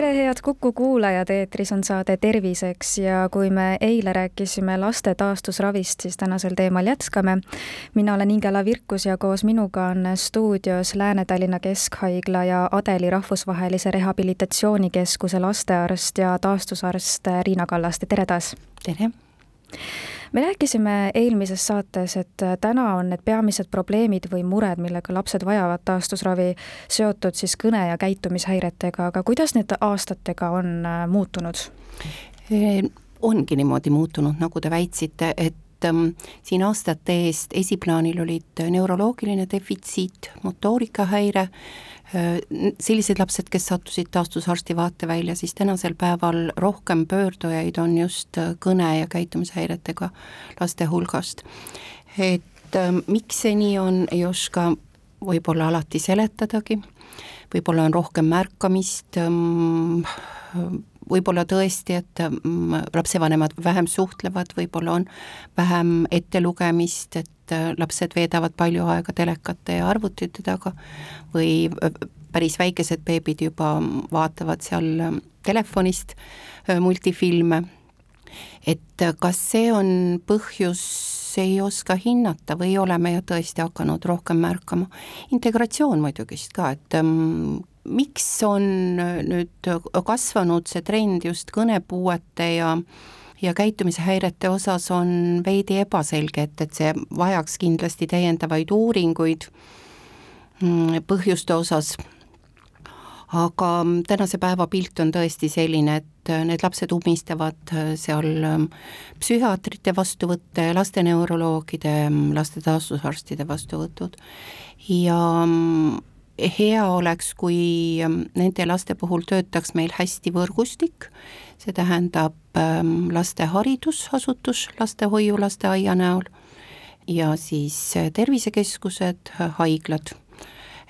tere, head Kuku kuulajad, eetris on saade Terviseks ja kui me eile rääkisime laste taastusravist, siis tänasel teemal jätkame. mina olen Ingela Virkus ja koos minuga on stuudios Lääne-Tallinna Keskhaigla ja Adeli Rahvusvahelise Rehabilitatsioonikeskuse lastearst ja taastusarst Riina Kallaste, tere taas! tere! Me rääkisime eelmises saates, et täna on need peamised probleemid või mured, millega lapsed vajavad taastusravi, seotud siis kõne- ja käitumishäiretega, aga kuidas need aastatega on äh, muutunud? ongi niimoodi muutunud, nagu te väitsite, et ähm, siin aastate eest esiplaanil olid neuroloogiline defitsiit, motoorikahäire, Äh, sellised lapsed, kes sattusid taastusarsti vaatevälja, siis tänasel päeval rohkem pöördujaid on just äh, kõne- ja käitumishäiretega laste hulgast. et äh, miks see nii on, ei oska võib-olla alati seletadagi, võib-olla on rohkem märkamist, ähm, võib-olla tõesti, et ähm, lapsevanemad vähem suhtlevad, võib-olla on vähem ettelugemist, et lapsed veedavad palju aega telekate ja arvutite taga või päris väikesed beebid juba vaatavad seal telefonist multifilme, et kas see on põhjus, ei oska hinnata või oleme ju tõesti hakanud rohkem märkama. integratsioon muidugi ka, et um, miks on nüüd kasvanud see trend just kõnepuuete ja ja käitumishäirete osas on veidi ebaselge, et, et see vajaks kindlasti täiendavaid uuringuid mm, põhjuste osas. Aga tänase päeva pilt on tõesti selline, et need lapsed umistavad seal psühhiaatrite vastuvõtte, lasteneuroloogide, laste taastusarstide vastuvõtud. Ja hea oleks, kui nende laste puhul töötaks meil hästi võrgustik, see tähendab laste haridusasutus lastehoiu, lasteaia näol ja siis tervisekeskused, haiglad.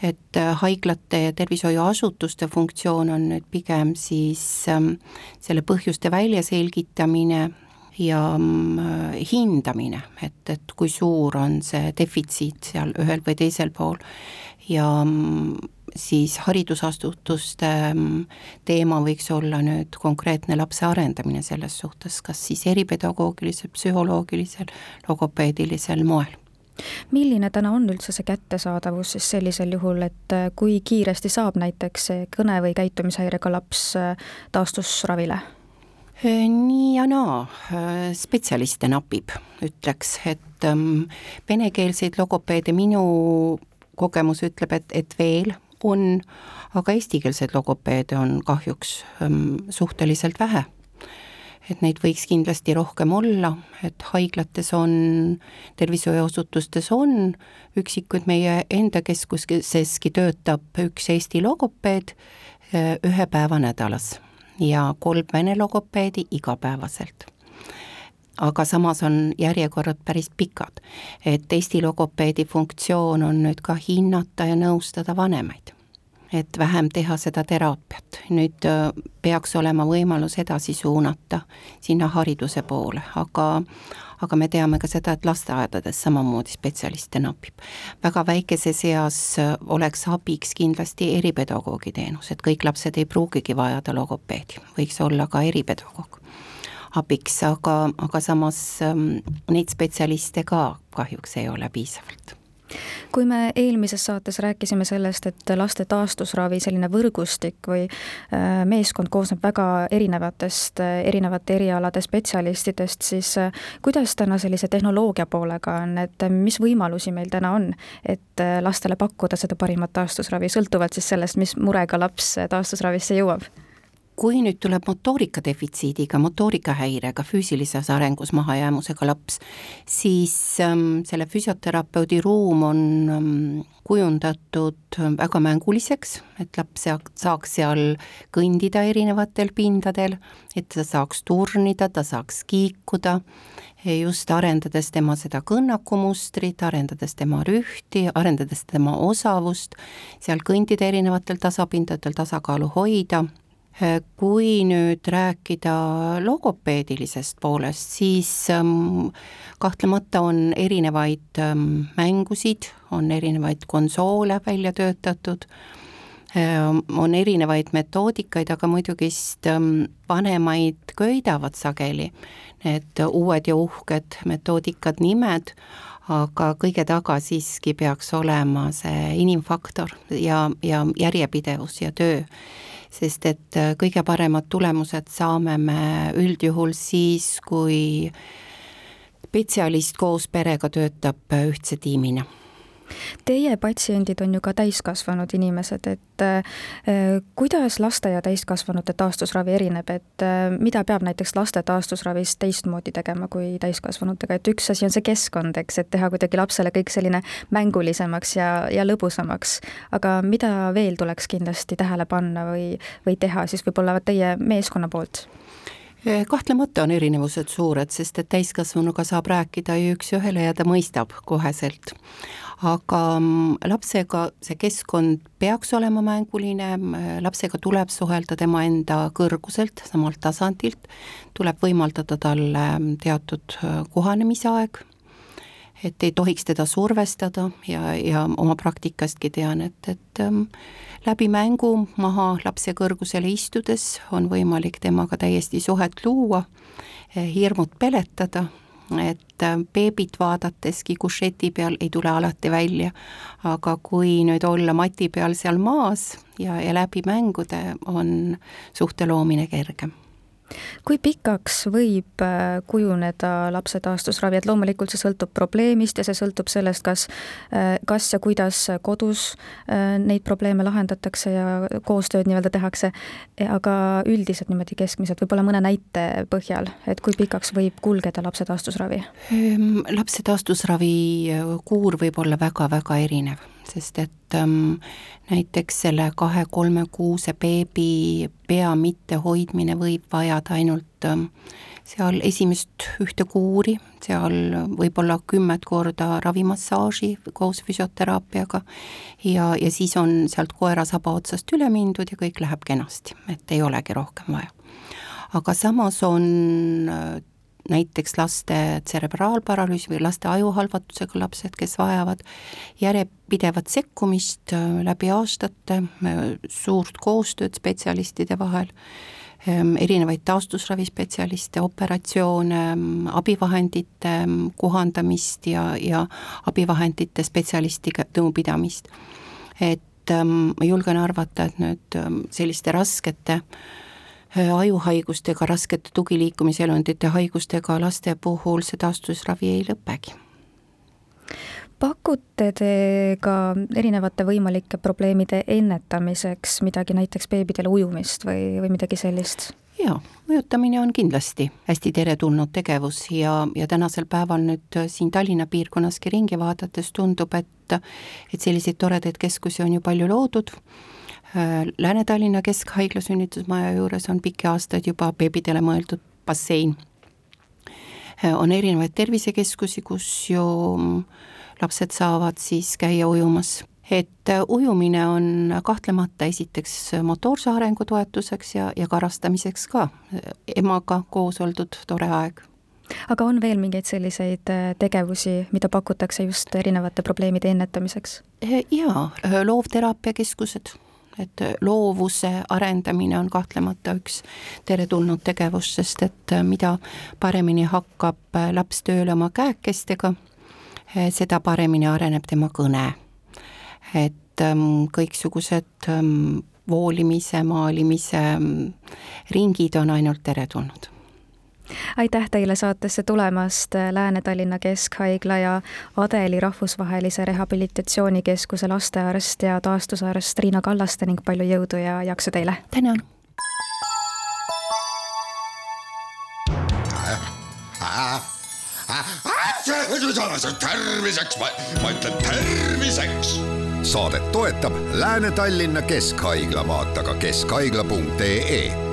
Et äh, haiglate ja tervishoiuasutuste funktsioon on nüüd pigem siis ähm, selle põhjuste väljaselgitamine ja mm, hindamine, et, et kui suur on see defitsiit seal ühel või teisel pool. Ja mm, siis haridusasutuste mm, teema võiks olla nüüd konkreetne lapse arendamine selles suhtes, kas siis eripedagoogilisel, psühholoogilisel, logopeedilisel moel. Milline täna on üldse see kättesaadavus siis sellisel juhul, et äh, kui kiiresti saab näiteks see kõne- või käitumishäirega laps äh, taastusravile? Äh, nii ja naa, spetsialiste napib, ütleks, et ähm, venekeelseid logopeede minu kogemus ütleb, et, et veel on, aga eestikeelseid logopeede on kahjuks ähm, suhteliselt vähe. Et neid võiks kindlasti rohkem olla, et haiglates on, tervishoiuasutustes on, üksikud meie enda keskuseski töötab üks Eesti logopeed eh, ühe päeva nädalas ja kolm vene logopeedi igapäevaselt aga samas on järjekorrad päris pikad. et Eesti logopeedi funktsioon on nüüd ka hinnata ja nõustada vanemaid et vähem teha seda teraapiat. nüüd äh, peaks olema võimalus edasi suunata sinna hariduse poole, aga aga me teame ka seda, et lasteaedades samamoodi spetsialiste napib. väga väikeses eas äh, oleks abiks kindlasti eripedagoogi teenus, et kõik lapsed ei pruugigi vajada logopeedi, võiks olla ka eripedagoog abiks, aga, aga samas ähm, neid spetsialiste ka kahjuks ei ole piisavalt kui me eelmises saates rääkisime sellest, et laste taastusravi selline võrgustik või äh, meeskond koosneb väga erinevatest, äh, erinevate erialade spetsialistidest, siis äh, kuidas täna sellise tehnoloogia poolega on, et mis võimalusi meil täna on, et lastele pakkuda seda parimat taastusravi, sõltuvalt siis sellest, mis murega laps taastusravisse jõuab? Kui nüüd tuleb motoorika defitsiidiga, motoorikahäirega, füüsilises arengus mahajäämusega laps, siis ähm, selle füsioterapeudi ruum on ähm, kujundatud väga mänguliseks, et laps saaks seal kõndida erinevatel pindadel, et ta saaks turnida, ta saaks kiikuda, just arendades tema seda kõnnakumustrit, arendades tema rühti, arendades tema osavust, seal kõndida erinevatel tasapindadel, tasakaalu hoida kui nüüd rääkida logopeedilisest poolest, siis ähm, kahtlemata on erinevaid ähm, mängusid, on erinevaid konsoole välja töötatud, ähm, on erinevaid metoodikaid, aga muidugist vanemaid köidavad sageli need uued ja uhked metoodikad, nimed, aga kõige taga siiski peaks olema see inimfaktor ja, ja järjepidevus ja töö sest et äh, kõige paremad tulemused saame me üldjuhul siis, kui spetsialist koos perega töötab äh, ühtse tiimina Teie patsiendid on ju ka täiskasvanud inimesed, et äh, kuidas laste ja täiskasvanute taastusravi erineb, et äh, mida peab näiteks laste taastusravis teistmoodi tegema kui täiskasvanutega, et üks asi on see keskkond, eks, et teha kuidagi lapsele kõik selline mängulisemaks ja, ja lõbusamaks, aga mida veel tuleks kindlasti tähele panna või, või teha siis võib-olla teie meeskonna poolt? Kahtlemata on erinevused suured, sest et täiskasvanuga saab rääkida ju üks-ühele ja ta mõistab koheselt. Aga mm, lapsega see keskkond peaks olema mänguline, lapsega tuleb suhelda tema enda kõrguselt, samalt tasandilt, tuleb võimaldada talle mm, teatud äh, kohanemisaeg, et ei tohiks teda survestada ja, ja oma praktikastki tean, et, et ähm, läbi mängu maha lapse kõrgusele istudes on võimalik temaga täiesti suhet luua, eh, hirmud peletada et äh, beebit vaadateski kušeti peal ei tule alati välja, aga kui nüüd olla mati peal seal maas ja, ja läbi mängude, on suhte loomine kergem kui pikaks võib äh, kujuneda lapse taastusravi, et loomulikult see sõltub probleemist ja see sõltub sellest, kas, äh, kas ja kuidas kodus äh, neid probleeme lahendatakse ja koostööd nii-öelda tehakse, aga üldiselt niimoodi keskmiselt, võib-olla mõne näite põhjal, et kui pikaks võib kulgeda lapse taastusravi? Ehm, lapse taastusravi kuur võib olla väga-väga erinev sest et ähm, näiteks selle kahe-kolmekuuse beebi pea mittehoidmine võib vajada ainult ähm, seal esimest ühte kuuri, seal võib-olla kümmet korda ravimassaaži koos füsioteraapiaga ja, ja siis on sealt koera saba otsast üle mindud ja kõik läheb kenasti, et ei olegi rohkem vaja. aga samas on äh, näiteks laste tserebraalparalüüsi või laste ajuhalvatusega lapsed, kes vajavad järjepidevat sekkumist äh, läbi aastate, äh, suurt koostööd spetsialistide vahel, ähm, erinevaid taastusravispetsialiste, operatsioone, ähm, abivahendite ähm, kohandamist ja, ja abivahendite spetsialistiga nõupidamist. et ma julgen arvata, et nüüd selliste raskete Äh, ajuhaigustega, raskete tugiliikumiselundite haigustega laste puhul see taastusravi ei lõpegi pakute te ka erinevate võimalike probleemide ennetamiseks midagi, näiteks beebidele ujumist või, või midagi sellist? jaa, ujutamine on kindlasti hästi teretulnud tegevus ja, ja tänasel päeval nüüd siin Tallinna piirkonnaski ringi vaadates tundub, et et selliseid toredaid keskusi on ju palju loodud Äh, Lääne-Tallinna Keskhaigla sünnitusmaja juures on pikki aastaid juba beebidele mõeldud bassein. Äh, on erinevaid tervisekeskusi, kus ju mm, lapsed saavad siis käia ujumas. et äh, ujumine on kahtlemata esiteks motoorse arengu toetuseks ja, ja karastamiseks ka, emaga koos oldud tore aeg aga on veel mingeid selliseid tegevusi, mida pakutakse just erinevate probleemide ennetamiseks? jaa, loovteraapiakeskused et loovuse arendamine on kahtlemata üks teretulnud tegevus, sest et mida paremini hakkab laps tööle oma käekestega, seda paremini areneb tema kõne. et ähm, kõiksugused ähm, voolimise, maalimise ähm, ringid on ainult teretulnud aitäh teile saatesse tulemast, Lääne-Tallinna Keskhaigla ja Adeli Rahvusvahelise Rehabilitatsioonikeskuse lastearst ja taastusarst Riina Kallaste ning palju jõudu ja jaksu teile! tänan! terviseks, ma ütlen terviseks. saadet toetab Lääne-Tallinna Keskhaigla, vaata ka keskhaigla.ee